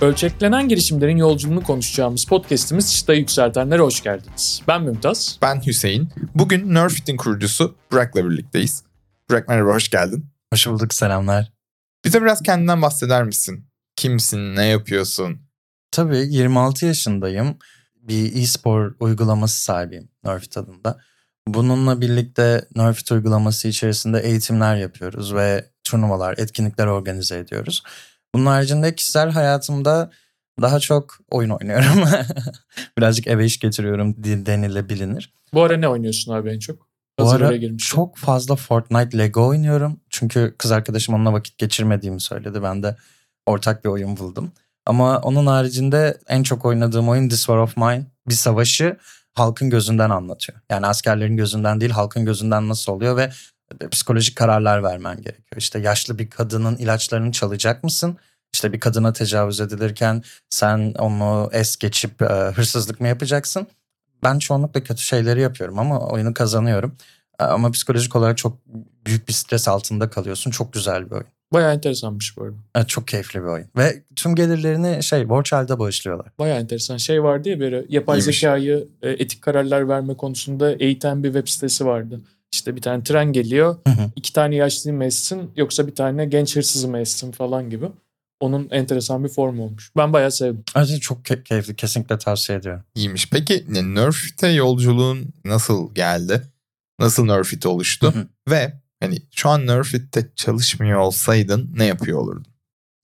Ölçeklenen girişimlerin yolculuğunu konuşacağımız podcastimiz Çıtayı Yükseltenlere hoş geldiniz. Ben Mümtaz. Ben Hüseyin. Bugün Nerfit'in kurucusu Burak'la birlikteyiz. Burak merhaba, hoş geldin. Hoş bulduk, selamlar. Bize biraz kendinden bahseder misin? Kimsin, ne yapıyorsun? Tabii 26 yaşındayım. Bir e-spor uygulaması sahibiyim Nerfit adında. Bununla birlikte Nerfit uygulaması içerisinde eğitimler yapıyoruz ve turnuvalar, etkinlikler organize ediyoruz. Bunun haricinde kişisel hayatımda daha çok oyun oynuyorum. Birazcık eve iş getiriyorum denilebilir. Bu ara ne oynuyorsun abi en çok? Bu ara çok fazla Fortnite Lego oynuyorum. Çünkü kız arkadaşım onunla vakit geçirmediğimi söyledi. Ben de ortak bir oyun buldum. Ama onun haricinde en çok oynadığım oyun This War of Mine. Bir savaşı halkın gözünden anlatıyor. Yani askerlerin gözünden değil halkın gözünden nasıl oluyor ve psikolojik kararlar vermen gerekiyor. İşte yaşlı bir kadının ilaçlarını çalacak mısın? İşte bir kadına tecavüz edilirken sen onu es geçip e, hırsızlık mı yapacaksın? Ben çoğunlukla kötü şeyleri yapıyorum ama oyunu kazanıyorum. E, ama psikolojik olarak çok büyük bir stres altında kalıyorsun. Çok güzel bir oyun. Bayağı enteresanmış bu arada. Evet, çok keyifli bir oyun. Ve tüm gelirlerini şey borç halde bağışlıyorlar. Bayağı enteresan. Şey vardı ya böyle yapay İyiymiş. zekayı e, etik kararlar verme konusunda eğiten bir web sitesi vardı. İşte bir tane tren geliyor. Hı hı. iki tane yaşlıyı mı essin yoksa bir tane genç hırsızı mı essin falan gibi. Onun enteresan bir formu olmuş. Ben bayağı sevdim. Ayrıca çok key- keyifli. Kesinlikle tavsiye ediyorum. İyiymiş. Peki Nerfit'e yolculuğun nasıl geldi? Nasıl Nerfit oluştu? Hı hı. Ve hani şu an Nerfit'te çalışmıyor olsaydın ne yapıyor olurdun?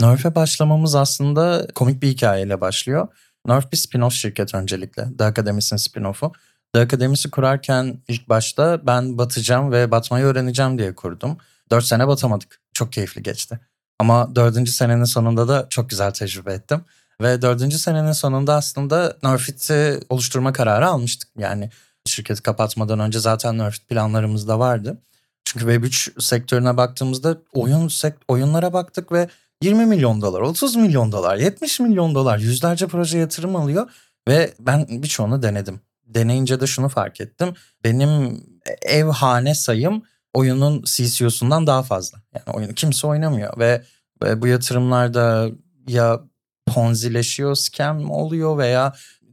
Nerf'e başlamamız aslında komik bir hikayeyle başlıyor. Nerf bir spin-off şirket öncelikle. The Academy'sin spin-off'u. The Academy'si kurarken ilk başta ben batacağım ve batmayı öğreneceğim diye kurdum. Dört sene batamadık. Çok keyifli geçti. Ama dördüncü senenin sonunda da çok güzel tecrübe ettim. Ve dördüncü senenin sonunda aslında Nerfit'i oluşturma kararı almıştık. Yani şirketi kapatmadan önce zaten Nerfit planlarımızda vardı. Çünkü Web3 sektörüne baktığımızda oyun sekt oyunlara baktık ve 20 milyon dolar, 30 milyon dolar, 70 milyon dolar yüzlerce proje yatırım alıyor ve ben birçoğunu denedim. Deneyince de şunu fark ettim. Benim ev hane sayım oyunun CCO'sundan daha fazla. Yani oyunu kimse oynamıyor ve, ve bu yatırımlarda ya ponzileşiyor, scam oluyor veya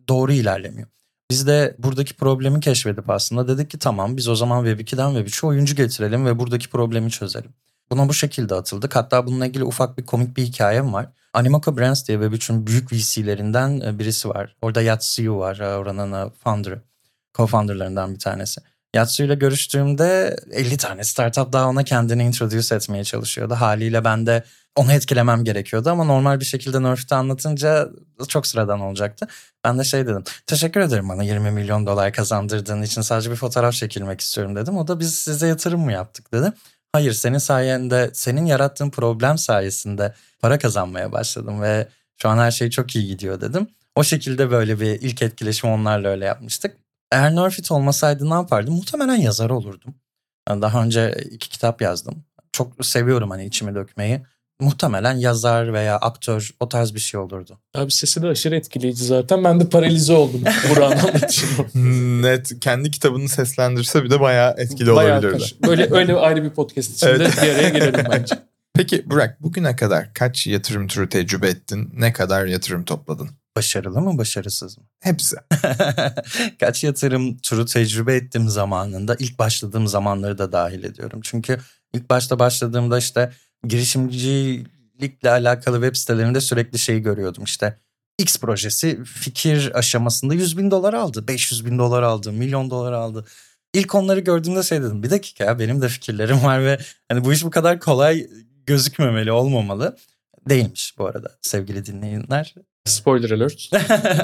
doğru ilerlemiyor. Biz de buradaki problemi keşfedip aslında dedik ki tamam biz o zaman Web2'den Web3'e oyuncu getirelim ve buradaki problemi çözelim. Buna bu şekilde atıldık. Hatta bununla ilgili ufak bir komik bir hikayem var. Animaco Brands diye Web3'ün büyük VC'lerinden e, birisi var. Orada Yatsuyu var e, oranın e, founder'ı. Co-founder'larından bir tanesi. Yatsu görüştüğümde 50 tane startup daha ona kendini introduce etmeye çalışıyordu. Haliyle ben de onu etkilemem gerekiyordu ama normal bir şekilde Nerf'te anlatınca çok sıradan olacaktı. Ben de şey dedim. Teşekkür ederim bana 20 milyon dolar kazandırdığın için sadece bir fotoğraf çekilmek istiyorum dedim. O da biz size yatırım mı yaptık dedi. Hayır senin sayende senin yarattığın problem sayesinde para kazanmaya başladım ve şu an her şey çok iyi gidiyor dedim. O şekilde böyle bir ilk etkileşim onlarla öyle yapmıştık. Eğer Nerfit olmasaydı ne yapardım? Muhtemelen yazar olurdum. Daha önce iki kitap yazdım. Çok seviyorum hani içimi dökmeyi. Muhtemelen yazar veya aktör o tarz bir şey olurdu. Abi sesi de aşırı etkileyici zaten. Ben de paralize oldum Burak'ın anlatışını. Net. Kendi kitabını seslendirse bir de bayağı etkili bayağı olabilirdi. Kaş. Böyle öyle ayrı bir podcast içinde evet. bir araya gelelim bence. Peki Burak bugüne kadar kaç yatırım turu tecrübe ettin? Ne kadar yatırım topladın? Başarılı mı başarısız mı? Hepsi. Kaç yatırım turu tecrübe ettiğim zamanında ilk başladığım zamanları da dahil ediyorum. Çünkü ilk başta başladığımda işte girişimcilikle alakalı web sitelerinde sürekli şeyi görüyordum işte. X projesi fikir aşamasında 100 bin dolar aldı, 500 bin dolar aldı, milyon dolar aldı. İlk onları gördüğümde şey dedim bir dakika ya benim de fikirlerim var ve hani bu iş bu kadar kolay gözükmemeli olmamalı. Değilmiş bu arada sevgili dinleyenler. Spoiler alert.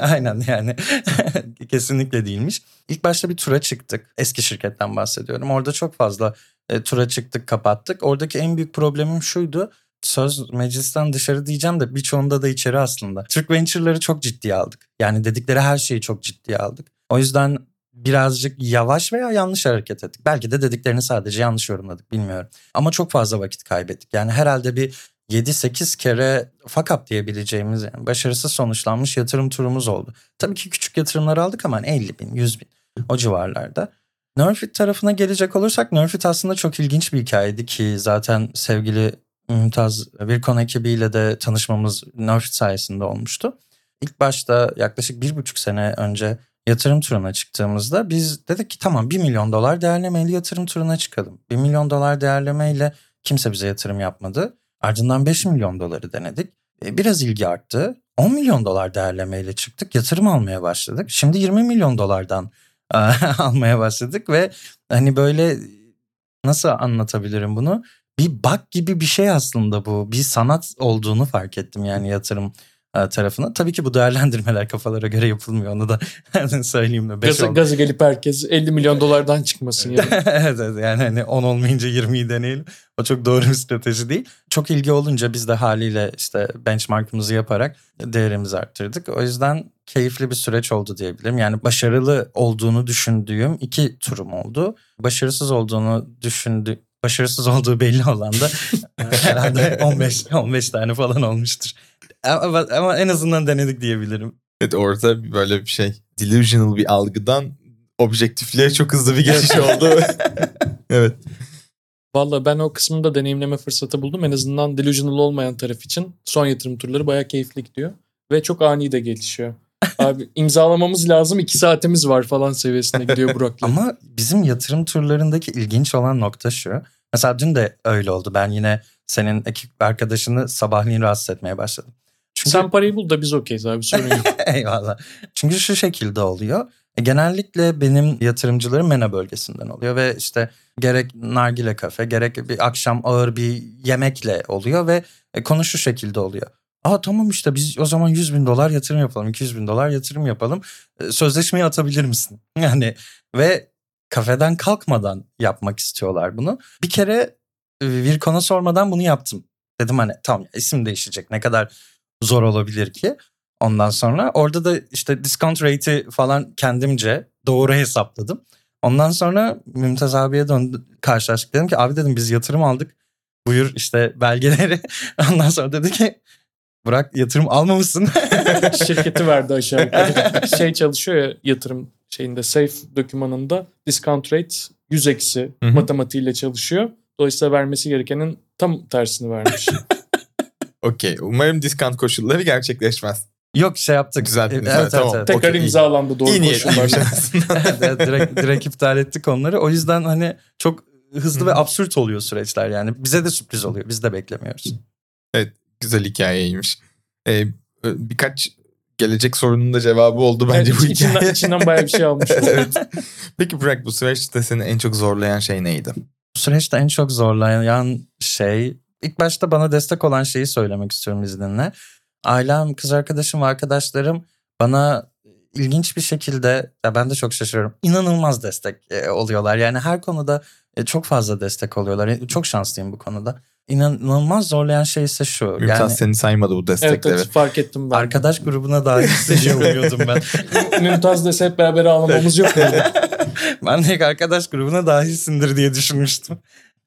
Aynen yani kesinlikle değilmiş. İlk başta bir tura çıktık. Eski şirketten bahsediyorum. Orada çok fazla e, tura çıktık kapattık. Oradaki en büyük problemim şuydu. Söz meclisten dışarı diyeceğim de birçoğunda da içeri aslında. Türk Venture'ları çok ciddiye aldık. Yani dedikleri her şeyi çok ciddiye aldık. O yüzden birazcık yavaş veya yanlış hareket ettik. Belki de dediklerini sadece yanlış yorumladık bilmiyorum. Ama çok fazla vakit kaybettik. Yani herhalde bir 7-8 kere fuck diyebileceğimiz yani başarısız sonuçlanmış yatırım turumuz oldu. Tabii ki küçük yatırımlar aldık ama 50 bin, 100 bin o civarlarda. Nerfit tarafına gelecek olursak Nerfit aslında çok ilginç bir hikayeydi ki zaten sevgili Mümtaz Virkon ekibiyle de tanışmamız Nerf sayesinde olmuştu. İlk başta yaklaşık bir buçuk sene önce yatırım turuna çıktığımızda biz dedik ki tamam 1 milyon dolar değerlemeyle yatırım turuna çıkalım. 1 milyon dolar değerlemeyle kimse bize yatırım yapmadı. Ardından 5 milyon doları denedik. E, biraz ilgi arttı. 10 milyon dolar değerlemeyle çıktık. Yatırım almaya başladık. Şimdi 20 milyon dolardan almaya başladık ve hani böyle nasıl anlatabilirim bunu? Bir bak gibi bir şey aslında bu. Bir sanat olduğunu fark ettim yani yatırım e, tarafına. Tabii ki bu değerlendirmeler kafalara göre yapılmıyor onu da söyleyeyim de. Gazı, gazı gelip herkes 50 milyon dolardan çıkmasın yani. evet, evet yani hani 10 olmayınca 20'yi deneyelim. O çok doğru bir strateji değil. Çok ilgi olunca biz de haliyle işte benchmarkımızı yaparak değerimizi arttırdık. O yüzden keyifli bir süreç oldu diyebilirim. Yani başarılı olduğunu düşündüğüm iki turum oldu. Başarısız olduğunu düşündü başarısız olduğu belli olan da herhalde 15 15 tane falan olmuştur. Ama, ama en azından denedik diyebilirim. Evet orada böyle bir şey delusional bir algıdan objektifliğe çok hızlı bir geçiş oldu. evet. Valla ben o kısmında deneyimleme fırsatı buldum. En azından delusional olmayan taraf için son yatırım turları baya keyifli gidiyor. Ve çok ani de gelişiyor. Abi imzalamamız lazım iki saatimiz var falan seviyesine gidiyor Burak'la. Ama bizim yatırım turlarındaki ilginç olan nokta şu. Mesela dün de öyle oldu. Ben yine senin ekip arkadaşını sabahleyin rahatsız etmeye başladım. Çünkü... Sen parayı bul da biz okeyiz abi sorun yok. Eyvallah. Çünkü şu şekilde oluyor. E, genellikle benim yatırımcılarım MENA bölgesinden oluyor ve işte gerek nargile kafe gerek bir akşam ağır bir yemekle oluyor ve e, konu şu şekilde oluyor. Aa tamam işte biz o zaman 100 bin dolar yatırım yapalım, 200 bin dolar yatırım yapalım. E, sözleşmeyi atabilir misin? Yani ve kafeden kalkmadan yapmak istiyorlar bunu. Bir kere Virkon'a sormadan bunu yaptım. Dedim hani tamam isim değişecek ne kadar zor olabilir ki? Ondan sonra orada da işte discount rate'i falan kendimce doğru hesapladım. Ondan sonra Mümtaz abiye döndü karşılaştık. Dedim ki abi dedim biz yatırım aldık. Buyur işte belgeleri. Ondan sonra dedi ki Burak yatırım almamışsın. Şirketi verdi aşağı yukarı. şey çalışıyor ya yatırım şeyinde safe dokümanında discount rate 100 eksi matematiğiyle çalışıyor. Dolayısıyla vermesi gerekenin tam tersini vermiş. Okey. Umarım discount koşulları gerçekleşmez. Yok şey yaptık. Güzel. Evet, evet, tamam. Evet. Tekrar okay, imzalandı doğru iyi koşullar. evet, direkt, direkt iptal ettik onları. O yüzden hani çok hızlı ve absürt oluyor süreçler yani. Bize de sürpriz oluyor. Biz de beklemiyoruz. Evet güzel hikayeymiş. Ee, birkaç gelecek sorunun da cevabı oldu bence evet, bu içinden, hikaye. İçinden bayağı bir şey almış. evet. Peki Burak bu süreçte seni en çok zorlayan şey neydi? Bu süreçte en çok zorlayan şey ilk başta bana destek olan şeyi söylemek istiyorum izninle. Ailem, kız arkadaşım ve arkadaşlarım bana ilginç bir şekilde ya ben de çok şaşırıyorum. İnanılmaz destek e, oluyorlar. Yani her konuda e, çok fazla destek oluyorlar. E, çok şanslıyım bu konuda. İnanılmaz zorlayan şey ise şu. Mümtaz yani, seni saymadı bu destekleri. Evet, evet fark ettim ben. Arkadaş grubuna dahil diye umuyordum ben. Mümtaz dese hep beraber ağlamamız yok ben de arkadaş grubuna dahilsindir diye düşünmüştüm.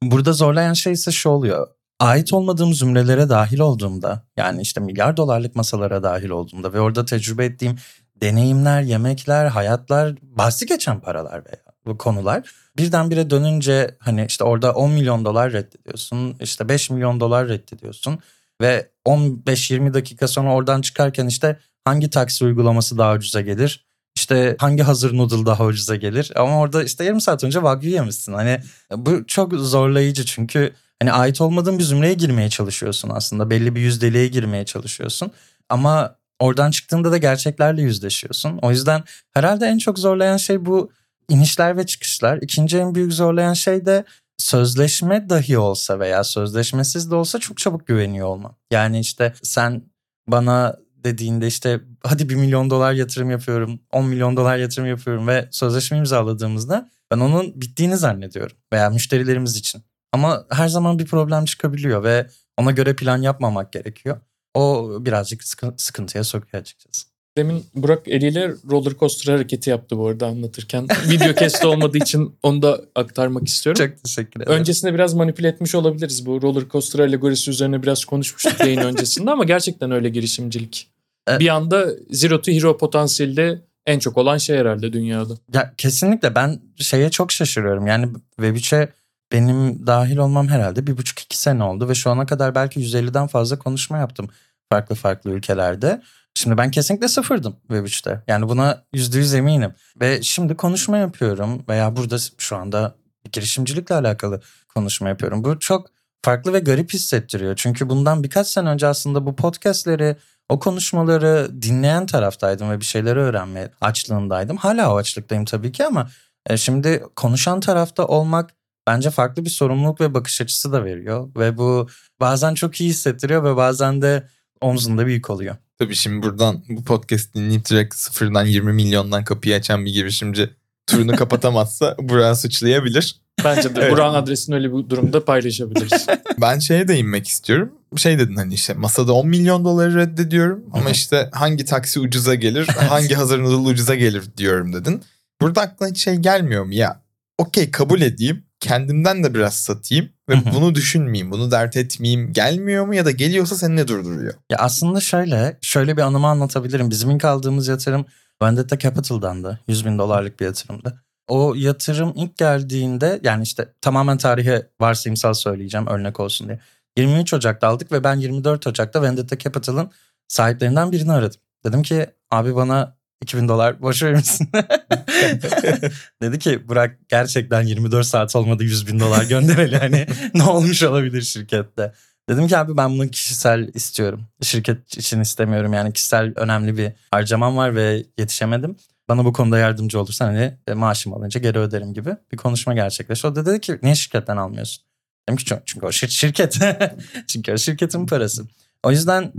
Burada zorlayan şey ise şu oluyor ait olmadığım zümrelere dahil olduğumda yani işte milyar dolarlık masalara dahil olduğumda ve orada tecrübe ettiğim deneyimler, yemekler, hayatlar, bahsi geçen paralar veya bu konular birdenbire dönünce hani işte orada 10 milyon dolar reddediyorsun, işte 5 milyon dolar reddediyorsun ve 15-20 dakika sonra oradan çıkarken işte hangi taksi uygulaması daha ucuza gelir? İşte hangi hazır noodle daha ucuza gelir? Ama orada işte yarım saat önce wagyu yemişsin. Hani bu çok zorlayıcı çünkü hani ait olmadığın bir zümreye girmeye çalışıyorsun aslında. Belli bir yüzdeliğe girmeye çalışıyorsun. Ama oradan çıktığında da gerçeklerle yüzleşiyorsun. O yüzden herhalde en çok zorlayan şey bu inişler ve çıkışlar. İkinci en büyük zorlayan şey de sözleşme dahi olsa veya sözleşmesiz de olsa çok çabuk güveniyor olma. Yani işte sen bana dediğinde işte hadi bir milyon dolar yatırım yapıyorum, 10 milyon dolar yatırım yapıyorum ve sözleşme imzaladığımızda ben onun bittiğini zannediyorum veya müşterilerimiz için. Ama her zaman bir problem çıkabiliyor ve ona göre plan yapmamak gerekiyor. O birazcık sıkıntıya sokuyor açıkçası. Demin Burak eliyle roller coaster hareketi yaptı bu arada anlatırken. Video kesti olmadığı için onu da aktarmak istiyorum. Çok teşekkür ederim. Öncesinde biraz manipüle etmiş olabiliriz. Bu roller coaster alegorisi üzerine biraz konuşmuştuk yayın öncesinde ama gerçekten öyle girişimcilik. Evet. Bir anda Zero to Hero potansiyelde en çok olan şey herhalde dünyada. Ya kesinlikle ben şeye çok şaşırıyorum. Yani Web3'e benim dahil olmam herhalde bir buçuk iki sene oldu ve şu ana kadar belki 150'den fazla konuşma yaptım farklı farklı ülkelerde. Şimdi ben kesinlikle sıfırdım Web3'te. Yani buna yüzde yüz eminim. Ve şimdi konuşma yapıyorum veya burada şu anda girişimcilikle alakalı konuşma yapıyorum. Bu çok farklı ve garip hissettiriyor. Çünkü bundan birkaç sene önce aslında bu podcastleri, o konuşmaları dinleyen taraftaydım ve bir şeyleri öğrenmeye açlığındaydım. Hala o açlıktayım tabii ki ama e, şimdi konuşan tarafta olmak bence farklı bir sorumluluk ve bakış açısı da veriyor. Ve bu bazen çok iyi hissettiriyor ve bazen de omzunda büyük oluyor. Tabii şimdi buradan bu podcast dinleyip direkt sıfırdan 20 milyondan kapıyı açan bir girişimci turunu kapatamazsa Burak'ı suçlayabilir. Bence de Evet. Burak'ın adresini öyle bir durumda paylaşabiliriz. Ben şeye değinmek istiyorum. Şey dedin hani işte masada 10 milyon doları reddediyorum ama işte hangi taksi ucuza gelir, hangi hazır noodle ucuza gelir diyorum dedin. Burada aklına hiç şey gelmiyor mu ya? Okey kabul edeyim, kendimden de biraz satayım ve bunu düşünmeyeyim, bunu dert etmeyeyim. Gelmiyor mu ya da geliyorsa seni ne durduruyor? Ya aslında şöyle, şöyle bir anımı anlatabilirim. Bizim ilk aldığımız yatırım Vendetta Capital'dandı. 100 bin dolarlık bir yatırımdı. O yatırım ilk geldiğinde yani işte tamamen tarihe varsayımsal söyleyeceğim örnek olsun diye. 23 Ocak'ta aldık ve ben 24 Ocak'ta Vendetta Capital'ın sahiplerinden birini aradım. Dedim ki abi bana 2000 dolar boş verir misin? Dedi ki Burak gerçekten 24 saat olmadı 100 bin dolar göndereli hani ne olmuş olabilir şirkette? Dedim ki abi ben bunu kişisel istiyorum. Şirket için istemiyorum yani kişisel önemli bir harcamam var ve yetişemedim. Bana bu konuda yardımcı olursan hani e, maaşım alınca geri öderim gibi bir konuşma gerçekleşti. O da dedi ki niye şirketten almıyorsun? Dedim ki çünkü, çünkü o şir- şirket. çünkü o şirketin parası. O yüzden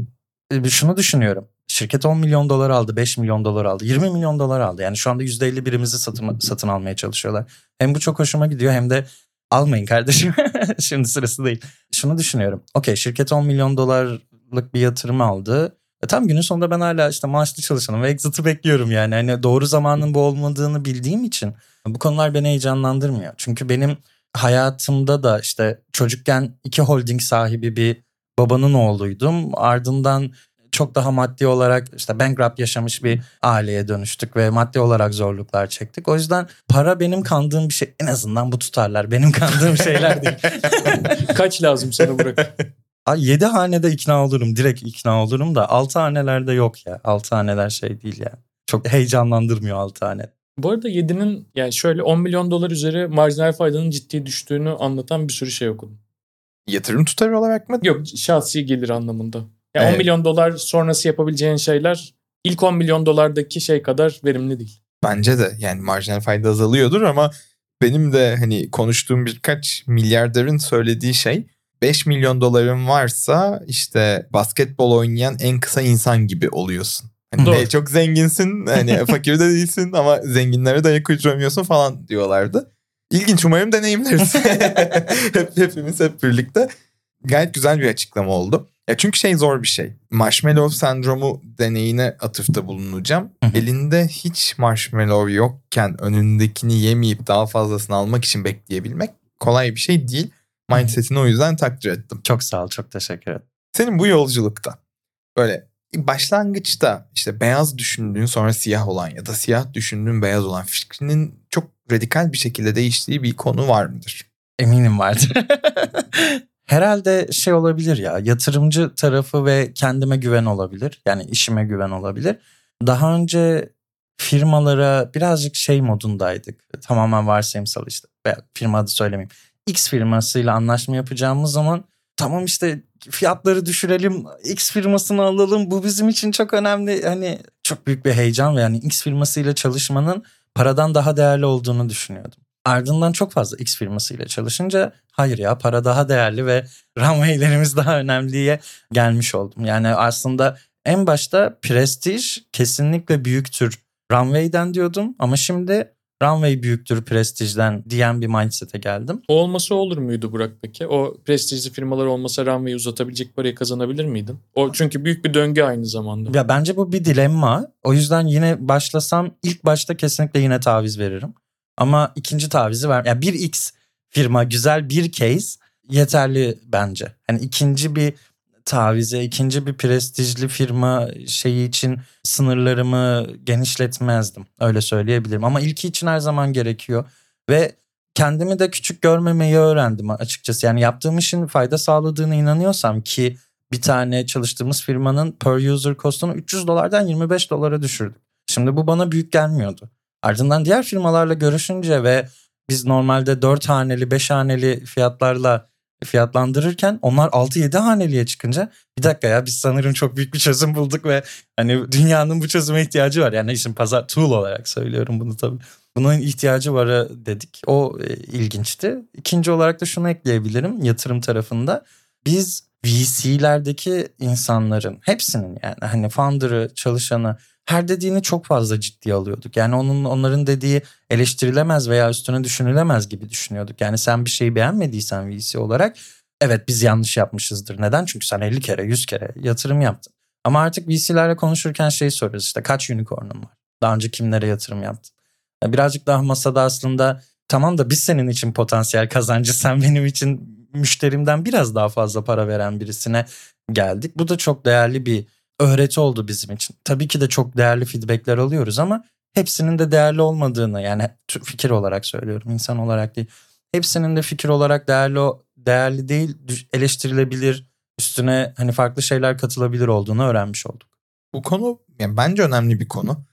e, şunu düşünüyorum. Şirket 10 milyon dolar aldı, 5 milyon dolar aldı, 20 milyon dolar aldı. Yani şu anda %50 birimizi satın, satın almaya çalışıyorlar. Hem bu çok hoşuma gidiyor hem de almayın kardeşim. Şimdi sırası değil. Şunu düşünüyorum. Okey şirket 10 milyon dolarlık bir yatırım aldı. E tam günün sonunda ben hala işte maaşlı çalışanım ve exit'ı bekliyorum yani. Hani doğru zamanın bu olmadığını bildiğim için bu konular beni heyecanlandırmıyor. Çünkü benim hayatımda da işte çocukken iki holding sahibi bir babanın oğluydum. Ardından çok daha maddi olarak işte bankrupt yaşamış bir aileye dönüştük ve maddi olarak zorluklar çektik. O yüzden para benim kandığım bir şey. En azından bu tutarlar benim kandığım şeyler değil. Kaç lazım sana? Ay, Yedi hanede ikna olurum. Direkt ikna olurum da altı hanelerde yok ya. Altı haneler şey değil ya. Çok heyecanlandırmıyor altı hane. Bu arada 7'nin yani şöyle 10 milyon dolar üzeri marjinal faydanın ciddi düştüğünü anlatan bir sürü şey okudum. Yatırım tutarı olarak mı? Yok şahsi gelir anlamında. Yani 10 Evet. milyon dolar sonrası yapabileceğin şeyler ilk 10 milyon dolardaki şey kadar verimli değil. Bence de yani marjinal fayda azalıyordur ama benim de hani konuştuğum birkaç milyarderin söylediği şey 5 milyon doların varsa işte basketbol oynayan en kısa insan gibi oluyorsun. Hani Doğru. çok zenginsin hani fakir de değilsin ama zenginlere de ayak uyduramıyorsun falan diyorlardı. İlginç umarım deneyimleriz. Hep, hepimiz hep birlikte. Gayet güzel bir açıklama oldu. Ya çünkü şey zor bir şey. Marshmallow sendromu deneyine atıfta bulunacağım. Hı hı. Elinde hiç marshmallow yokken önündekini yemeyip daha fazlasını almak için bekleyebilmek kolay bir şey değil. Mindset'ini o yüzden takdir ettim. Çok sağ ol. Çok teşekkür ederim. Senin bu yolculukta böyle başlangıçta işte beyaz düşündüğün sonra siyah olan ya da siyah düşündüğün beyaz olan fikrinin çok radikal bir şekilde değiştiği bir konu var mıdır? Eminim vardır. Herhalde şey olabilir ya yatırımcı tarafı ve kendime güven olabilir. Yani işime güven olabilir. Daha önce firmalara birazcık şey modundaydık. Tamamen varsayımsal işte. Veya firma adı söylemeyeyim. X firmasıyla anlaşma yapacağımız zaman tamam işte fiyatları düşürelim. X firmasını alalım. Bu bizim için çok önemli. Hani çok büyük bir heyecan ve yani X firmasıyla çalışmanın paradan daha değerli olduğunu düşünüyordum. Ardından çok fazla X firmasıyla çalışınca hayır ya para daha değerli ve runway'lerimiz daha önemliye gelmiş oldum. Yani aslında en başta prestij kesinlikle büyüktür runway'den diyordum ama şimdi runway büyüktür prestijden diyen bir mindset'e geldim. O olması olur muydu Burak peki? O prestijli firmalar olmasa runway'i uzatabilecek parayı kazanabilir miydin? O çünkü büyük bir döngü aynı zamanda. Ya bence bu bir dilemma. O yüzden yine başlasam ilk başta kesinlikle yine taviz veririm. Ama ikinci tavizi ver. Ya bir X firma güzel bir case yeterli bence. Hani ikinci bir tavize, ikinci bir prestijli firma şeyi için sınırlarımı genişletmezdim. Öyle söyleyebilirim. Ama ilki için her zaman gerekiyor. Ve kendimi de küçük görmemeyi öğrendim açıkçası. Yani yaptığım işin fayda sağladığını inanıyorsam ki bir tane çalıştığımız firmanın per user cost'unu 300 dolardan 25 dolara düşürdük. Şimdi bu bana büyük gelmiyordu. Ardından diğer firmalarla görüşünce ve biz normalde 4 haneli 5 haneli fiyatlarla fiyatlandırırken onlar 6-7 haneliye çıkınca bir dakika ya biz sanırım çok büyük bir çözüm bulduk ve hani dünyanın bu çözüme ihtiyacı var. Yani işin pazar tool olarak söylüyorum bunu tabii. Bunun ihtiyacı var dedik. O e, ilginçti. İkinci olarak da şunu ekleyebilirim yatırım tarafında. Biz VC'lerdeki insanların hepsinin yani hani founder'ı, çalışanı her dediğini çok fazla ciddiye alıyorduk. Yani onun onların dediği eleştirilemez veya üstüne düşünülemez gibi düşünüyorduk. Yani sen bir şeyi beğenmediysen VC olarak evet biz yanlış yapmışızdır. Neden? Çünkü sen 50 kere 100 kere yatırım yaptın. Ama artık VC'lerle konuşurken şey soruyoruz işte kaç unicorn'un var? Daha önce kimlere yatırım yaptın? Birazcık daha masada aslında tamam da biz senin için potansiyel kazancı sen benim için müşterimden biraz daha fazla para veren birisine geldik. Bu da çok değerli bir öğreti oldu bizim için. Tabii ki de çok değerli feedbackler alıyoruz ama hepsinin de değerli olmadığını yani fikir olarak söylüyorum insan olarak değil. Hepsinin de fikir olarak değerli değerli değil eleştirilebilir üstüne hani farklı şeyler katılabilir olduğunu öğrenmiş olduk. Bu konu yani bence önemli bir konu.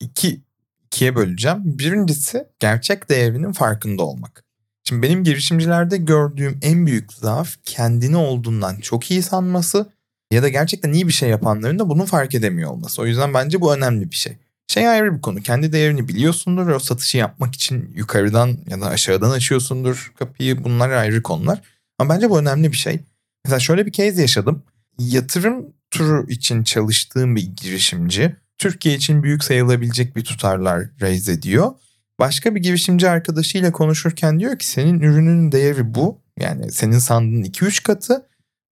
İki, ikiye böleceğim. Birincisi gerçek değerinin farkında olmak. Şimdi benim girişimcilerde gördüğüm en büyük zaaf kendini olduğundan çok iyi sanması ya da gerçekten iyi bir şey yapanların da bunu fark edemiyor olması. O yüzden bence bu önemli bir şey. Şey ayrı bir konu. Kendi değerini biliyorsundur o satışı yapmak için yukarıdan ya da aşağıdan açıyorsundur kapıyı. Bunlar ayrı konular. Ama bence bu önemli bir şey. Mesela şöyle bir case yaşadım. Yatırım turu için çalıştığım bir girişimci Türkiye için büyük sayılabilecek bir tutarlar raise ediyor. Başka bir girişimci arkadaşıyla konuşurken diyor ki senin ürünün değeri bu. Yani senin sandığın 2-3 katı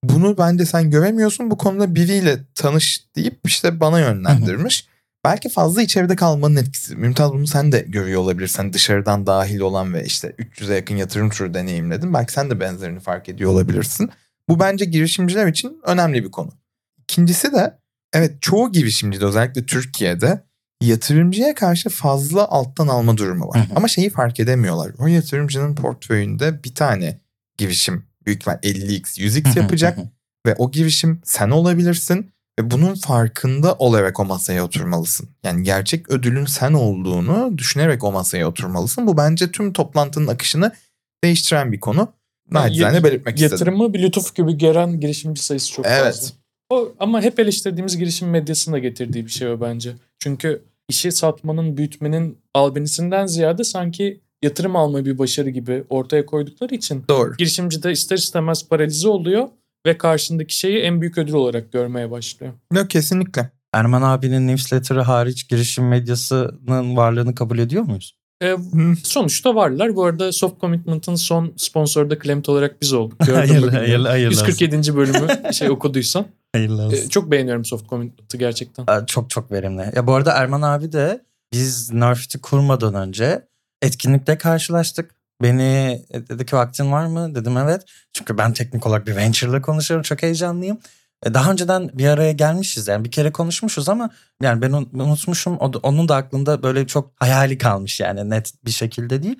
bunu bence sen göremiyorsun bu konuda biriyle tanış deyip işte bana yönlendirmiş. Belki fazla içeride kalmanın etkisi. Mümtaz bunu sen de görüyor olabilirsen dışarıdan dahil olan ve işte 300'e yakın yatırım turu deneyimledin. Belki sen de benzerini fark ediyor olabilirsin. Bu bence girişimciler için önemli bir konu. İkincisi de evet çoğu girişimci de özellikle Türkiye'de yatırımcıya karşı fazla alttan alma durumu var. Ama şeyi fark edemiyorlar. O yatırımcının portföyünde bir tane girişim büyük ihtimal 50x 100x yapacak ve o girişim sen olabilirsin ve bunun farkında olarak o masaya oturmalısın. Yani gerçek ödülün sen olduğunu düşünerek o masaya oturmalısın. Bu bence tüm toplantının akışını değiştiren bir konu. Nacizane belirtmek yatırımı istedim. Yatırımı bir lütuf gibi gören girişimci sayısı çok evet. fazla. O, ama hep eleştirdiğimiz girişim medyasının da getirdiği bir şey o bence. Çünkü işi satmanın, büyütmenin albenisinden ziyade sanki yatırım alma bir başarı gibi ortaya koydukları için Doğru. girişimci de ister istemez paralize oluyor ve karşındaki şeyi en büyük ödül olarak görmeye başlıyor. Yok kesinlikle. Erman abinin newsletter'ı hariç girişim medyasının varlığını kabul ediyor muyuz? E, sonuçta varlar. Bu arada Soft Commitment'ın son sponsoru da Klemt olarak biz olduk. Hayırlı, hayırlı, hayırlı 147. bölümü şey okuduysan. Hayırlı olsun. E, çok beğeniyorum Soft Commitment'ı gerçekten. Çok çok verimli. Ya bu arada Erman abi de biz Nerf'ti kurmadan önce etkinlikte karşılaştık. Beni e, dedi ki vaktin var mı? Dedim evet. Çünkü ben teknik olarak bir venture'la konuşuyorum. Çok heyecanlıyım. E, daha önceden bir araya gelmişiz yani bir kere konuşmuşuz ama yani ben unutmuşum onun da aklında böyle çok hayali kalmış yani net bir şekilde değil.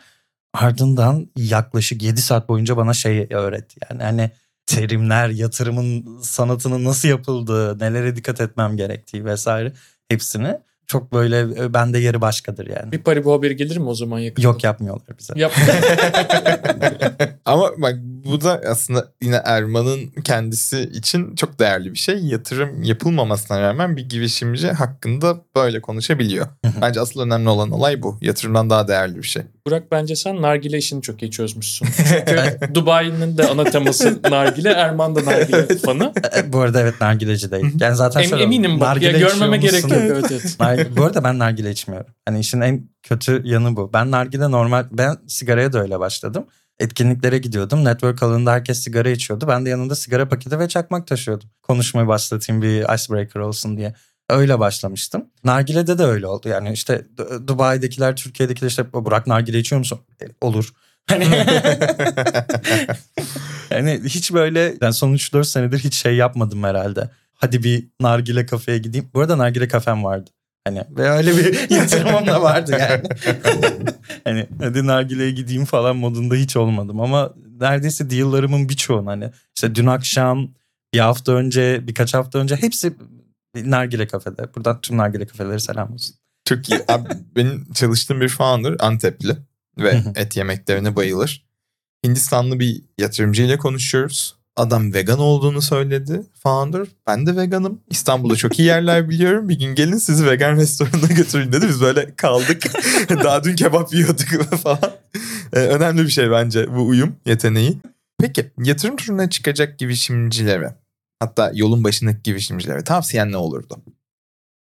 Ardından yaklaşık 7 saat boyunca bana şey öğretti yani hani terimler, yatırımın sanatının nasıl yapıldığı, nelere dikkat etmem gerektiği vesaire hepsini çok böyle e, bende yeri başkadır yani. Bir Paribu haberi gelir mi o zaman yakında? Yok yapmıyorlar bize. Yap. Ama bak bu da aslında yine Erman'ın kendisi için çok değerli bir şey. Yatırım yapılmamasına rağmen bir girişimci hakkında böyle konuşabiliyor. Bence asıl önemli olan olay bu. Yatırımdan daha değerli bir şey. Burak bence sen nargile işini çok iyi çözmüşsün. Çünkü Dubai'nin de ana teması nargile, Erman da nargile fanı. Bu arada evet nargileci değil. Yani zaten em, eminim bak ya görmeme gerek yok. Evet, evet. bu arada ben nargile içmiyorum. Hani işin en kötü yanı bu. Ben nargile normal ben sigaraya da öyle başladım. Etkinliklere gidiyordum. Network alanında herkes sigara içiyordu. Ben de yanında sigara paketi ve çakmak taşıyordum. Konuşmayı başlatayım bir icebreaker olsun diye. Öyle başlamıştım. Nargile'de de öyle oldu. Yani işte Dubai'dekiler, Türkiye'dekiler işte Burak nargile içiyor musun? E, olur. Hani yani hiç böyle yani son 3-4 senedir hiç şey yapmadım herhalde. Hadi bir nargile kafeye gideyim. Bu arada nargile kafem vardı. Hani ve öyle bir yatırımım da vardı yani. hani hadi nargileye gideyim falan modunda hiç olmadım ama neredeyse deal'larımın birçoğunu hani işte dün akşam bir hafta önce birkaç hafta önce hepsi nargile kafede. Buradan tüm nargile kafeleri selam olsun. Çok iyi. Abi, benim çalıştığım bir founder Antepli ve et yemeklerine bayılır. Hindistanlı bir yatırımcıyla konuşuyoruz. Adam vegan olduğunu söyledi founder. Ben de veganım. İstanbul'da çok iyi yerler biliyorum. Bir gün gelin sizi vegan restoranına götürün dedi. Biz böyle kaldık. Daha dün kebap yiyorduk falan. Ee, önemli bir şey bence bu uyum yeteneği. Peki yatırım turuna çıkacak girişimcilere hatta yolun başındaki girişimcilere tavsiyen ne olurdu?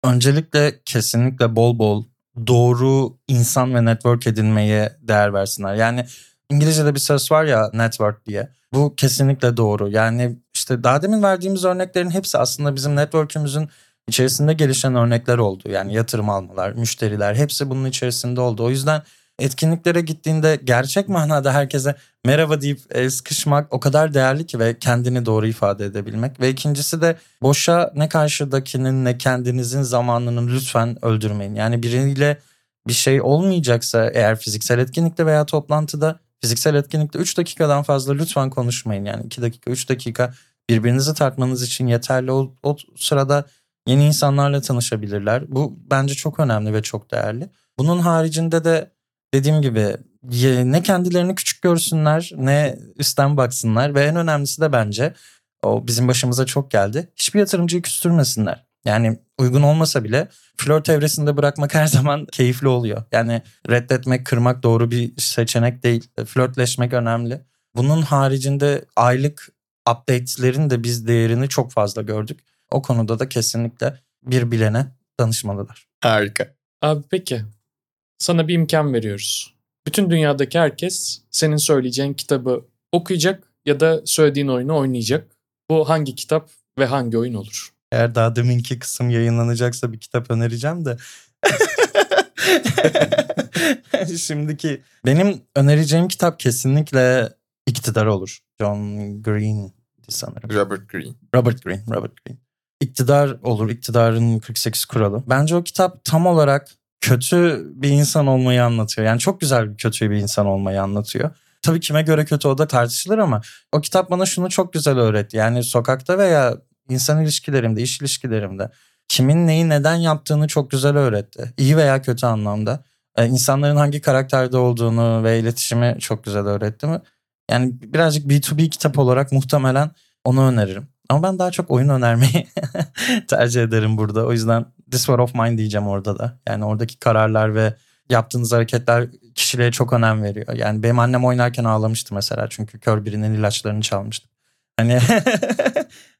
Öncelikle kesinlikle bol bol doğru insan ve network edinmeye değer versinler. Yani İngilizce'de bir söz var ya network diye. Bu kesinlikle doğru. Yani işte daha demin verdiğimiz örneklerin hepsi aslında bizim network'ümüzün içerisinde gelişen örnekler oldu. Yani yatırım almalar, müşteriler hepsi bunun içerisinde oldu. O yüzden etkinliklere gittiğinde gerçek manada herkese merhaba deyip el sıkışmak o kadar değerli ki ve kendini doğru ifade edebilmek. Ve ikincisi de boşa ne karşıdakinin ne kendinizin zamanını lütfen öldürmeyin. Yani biriyle bir şey olmayacaksa eğer fiziksel etkinlikte veya toplantıda fiziksel etkinlikte 3 dakikadan fazla lütfen konuşmayın. Yani 2 dakika 3 dakika birbirinizi tartmanız için yeterli. O, o sırada yeni insanlarla tanışabilirler. Bu bence çok önemli ve çok değerli. Bunun haricinde de dediğim gibi ne kendilerini küçük görsünler ne üstten baksınlar ve en önemlisi de bence o bizim başımıza çok geldi. Hiçbir yatırımcıyı küstürmesinler. Yani uygun olmasa bile flört evresinde bırakmak her zaman keyifli oluyor. Yani reddetmek, kırmak doğru bir seçenek değil. Flörtleşmek önemli. Bunun haricinde aylık updates'lerin de biz değerini çok fazla gördük. O konuda da kesinlikle bir bilene danışmalılar. Harika. Abi peki sana bir imkan veriyoruz. Bütün dünyadaki herkes senin söyleyeceğin kitabı okuyacak ya da söylediğin oyunu oynayacak. Bu hangi kitap ve hangi oyun olur? Eğer daha deminki kısım yayınlanacaksa bir kitap önereceğim de. Şimdiki benim önereceğim kitap kesinlikle iktidar olur. John Green sanırım. Robert Green. Robert Green, Robert Green. İktidar olur, iktidarın 48 kuralı. Bence o kitap tam olarak kötü bir insan olmayı anlatıyor. Yani çok güzel bir kötü bir insan olmayı anlatıyor. Tabii kime göre kötü o da tartışılır ama o kitap bana şunu çok güzel öğretti. Yani sokakta veya insan ilişkilerimde, iş ilişkilerimde kimin neyi neden yaptığını çok güzel öğretti. İyi veya kötü anlamda. Ee, insanların hangi karakterde olduğunu ve iletişimi çok güzel öğretti mi? Yani birazcık B2B kitap olarak muhtemelen onu öneririm. Ama ben daha çok oyun önermeyi tercih ederim burada. O yüzden This War of Mine diyeceğim orada da. Yani oradaki kararlar ve yaptığınız hareketler kişiliğe çok önem veriyor. Yani benim annem oynarken ağlamıştı mesela çünkü kör birinin ilaçlarını çalmıştı. Hani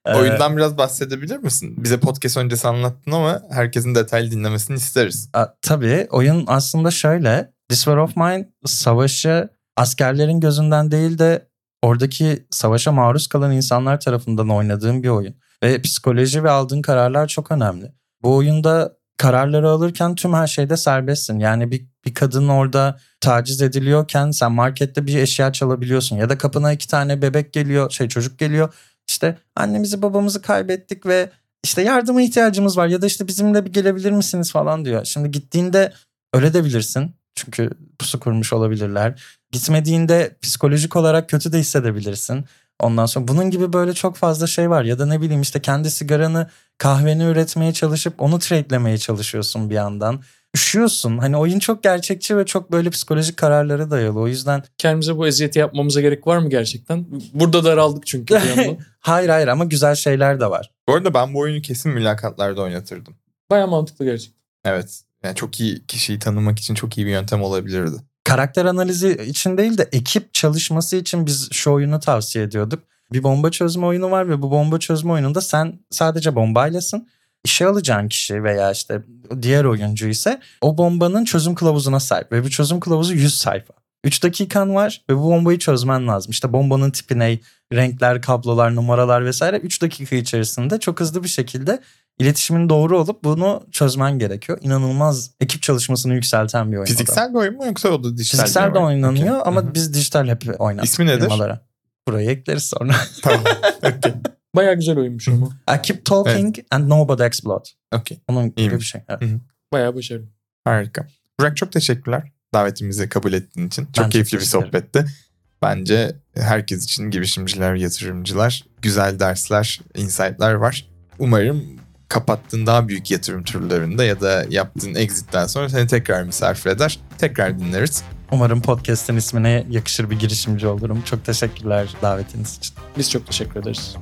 Oyundan biraz bahsedebilir misin? Bize podcast öncesi anlattın ama herkesin detaylı dinlemesini isteriz. A, tabii oyun aslında şöyle. This War of Mine savaşı askerlerin gözünden değil de oradaki savaşa maruz kalan insanlar tarafından oynadığım bir oyun. Ve psikoloji ve aldığın kararlar çok önemli. Bu oyunda kararları alırken tüm her şeyde serbestsin. Yani bir, bir kadın orada taciz ediliyorken sen markette bir eşya çalabiliyorsun. Ya da kapına iki tane bebek geliyor, şey çocuk geliyor. İşte annemizi babamızı kaybettik ve işte yardıma ihtiyacımız var ya da işte bizimle bir gelebilir misiniz falan diyor. Şimdi gittiğinde öyle de bilirsin. Çünkü pusu kurmuş olabilirler. Gitmediğinde psikolojik olarak kötü de hissedebilirsin. Ondan sonra bunun gibi böyle çok fazla şey var. Ya da ne bileyim işte kendi sigaranı kahveni üretmeye çalışıp onu trade'lemeye çalışıyorsun bir yandan. Üşüyorsun. Hani oyun çok gerçekçi ve çok böyle psikolojik kararlara dayalı. O yüzden... Kendimize bu eziyeti yapmamıza gerek var mı gerçekten? Burada daraldık çünkü hayır hayır ama güzel şeyler de var. Bu arada ben bu oyunu kesin mülakatlarda oynatırdım. Baya mantıklı gerçekten. Evet. Yani çok iyi kişiyi tanımak için çok iyi bir yöntem olabilirdi. Karakter analizi için değil de ekip çalışması için biz şu oyunu tavsiye ediyorduk. Bir bomba çözme oyunu var ve bu bomba çözme oyununda sen sadece bombaylasın. İşe alacağın kişi veya işte diğer oyuncu ise o bombanın çözüm kılavuzuna sahip ve bu çözüm kılavuzu 100 sayfa. 3 dakikan var ve bu bombayı çözmen lazım. İşte bombanın tipi ne, renkler, kablolar, numaralar vesaire 3 dakika içerisinde çok hızlı bir şekilde iletişimin doğru olup bunu çözmen gerekiyor. İnanılmaz ekip çalışmasını yükselten bir oyun. Fiziksel bir oyun mu yoksa o da dijital Fiziksel de oynanıyor okay. ama Hı-hı. biz dijital hep oynadık. İsmi nedir? Firmalara. Burayı ekleriz sonra. tamam. Okay. Baya güzel oyunmuş ama. I keep talking evet. and nobody explode. Okay. Onun gibi bir şey. Evet. Bayağı başarılı. Harika. Burak çok teşekkürler davetimizi kabul ettiğin için. Çok çok keyifli bir sohbetti. Bence herkes için girişimciler, yatırımcılar güzel dersler, insight'lar var. Umarım kapattığın daha büyük yatırım turlarında ya da yaptığın exit'ten sonra seni tekrar misafir eder. Tekrar dinleriz. Umarım podcast'ın ismine yakışır bir girişimci olurum. Çok teşekkürler davetiniz için. Biz çok teşekkür ederiz.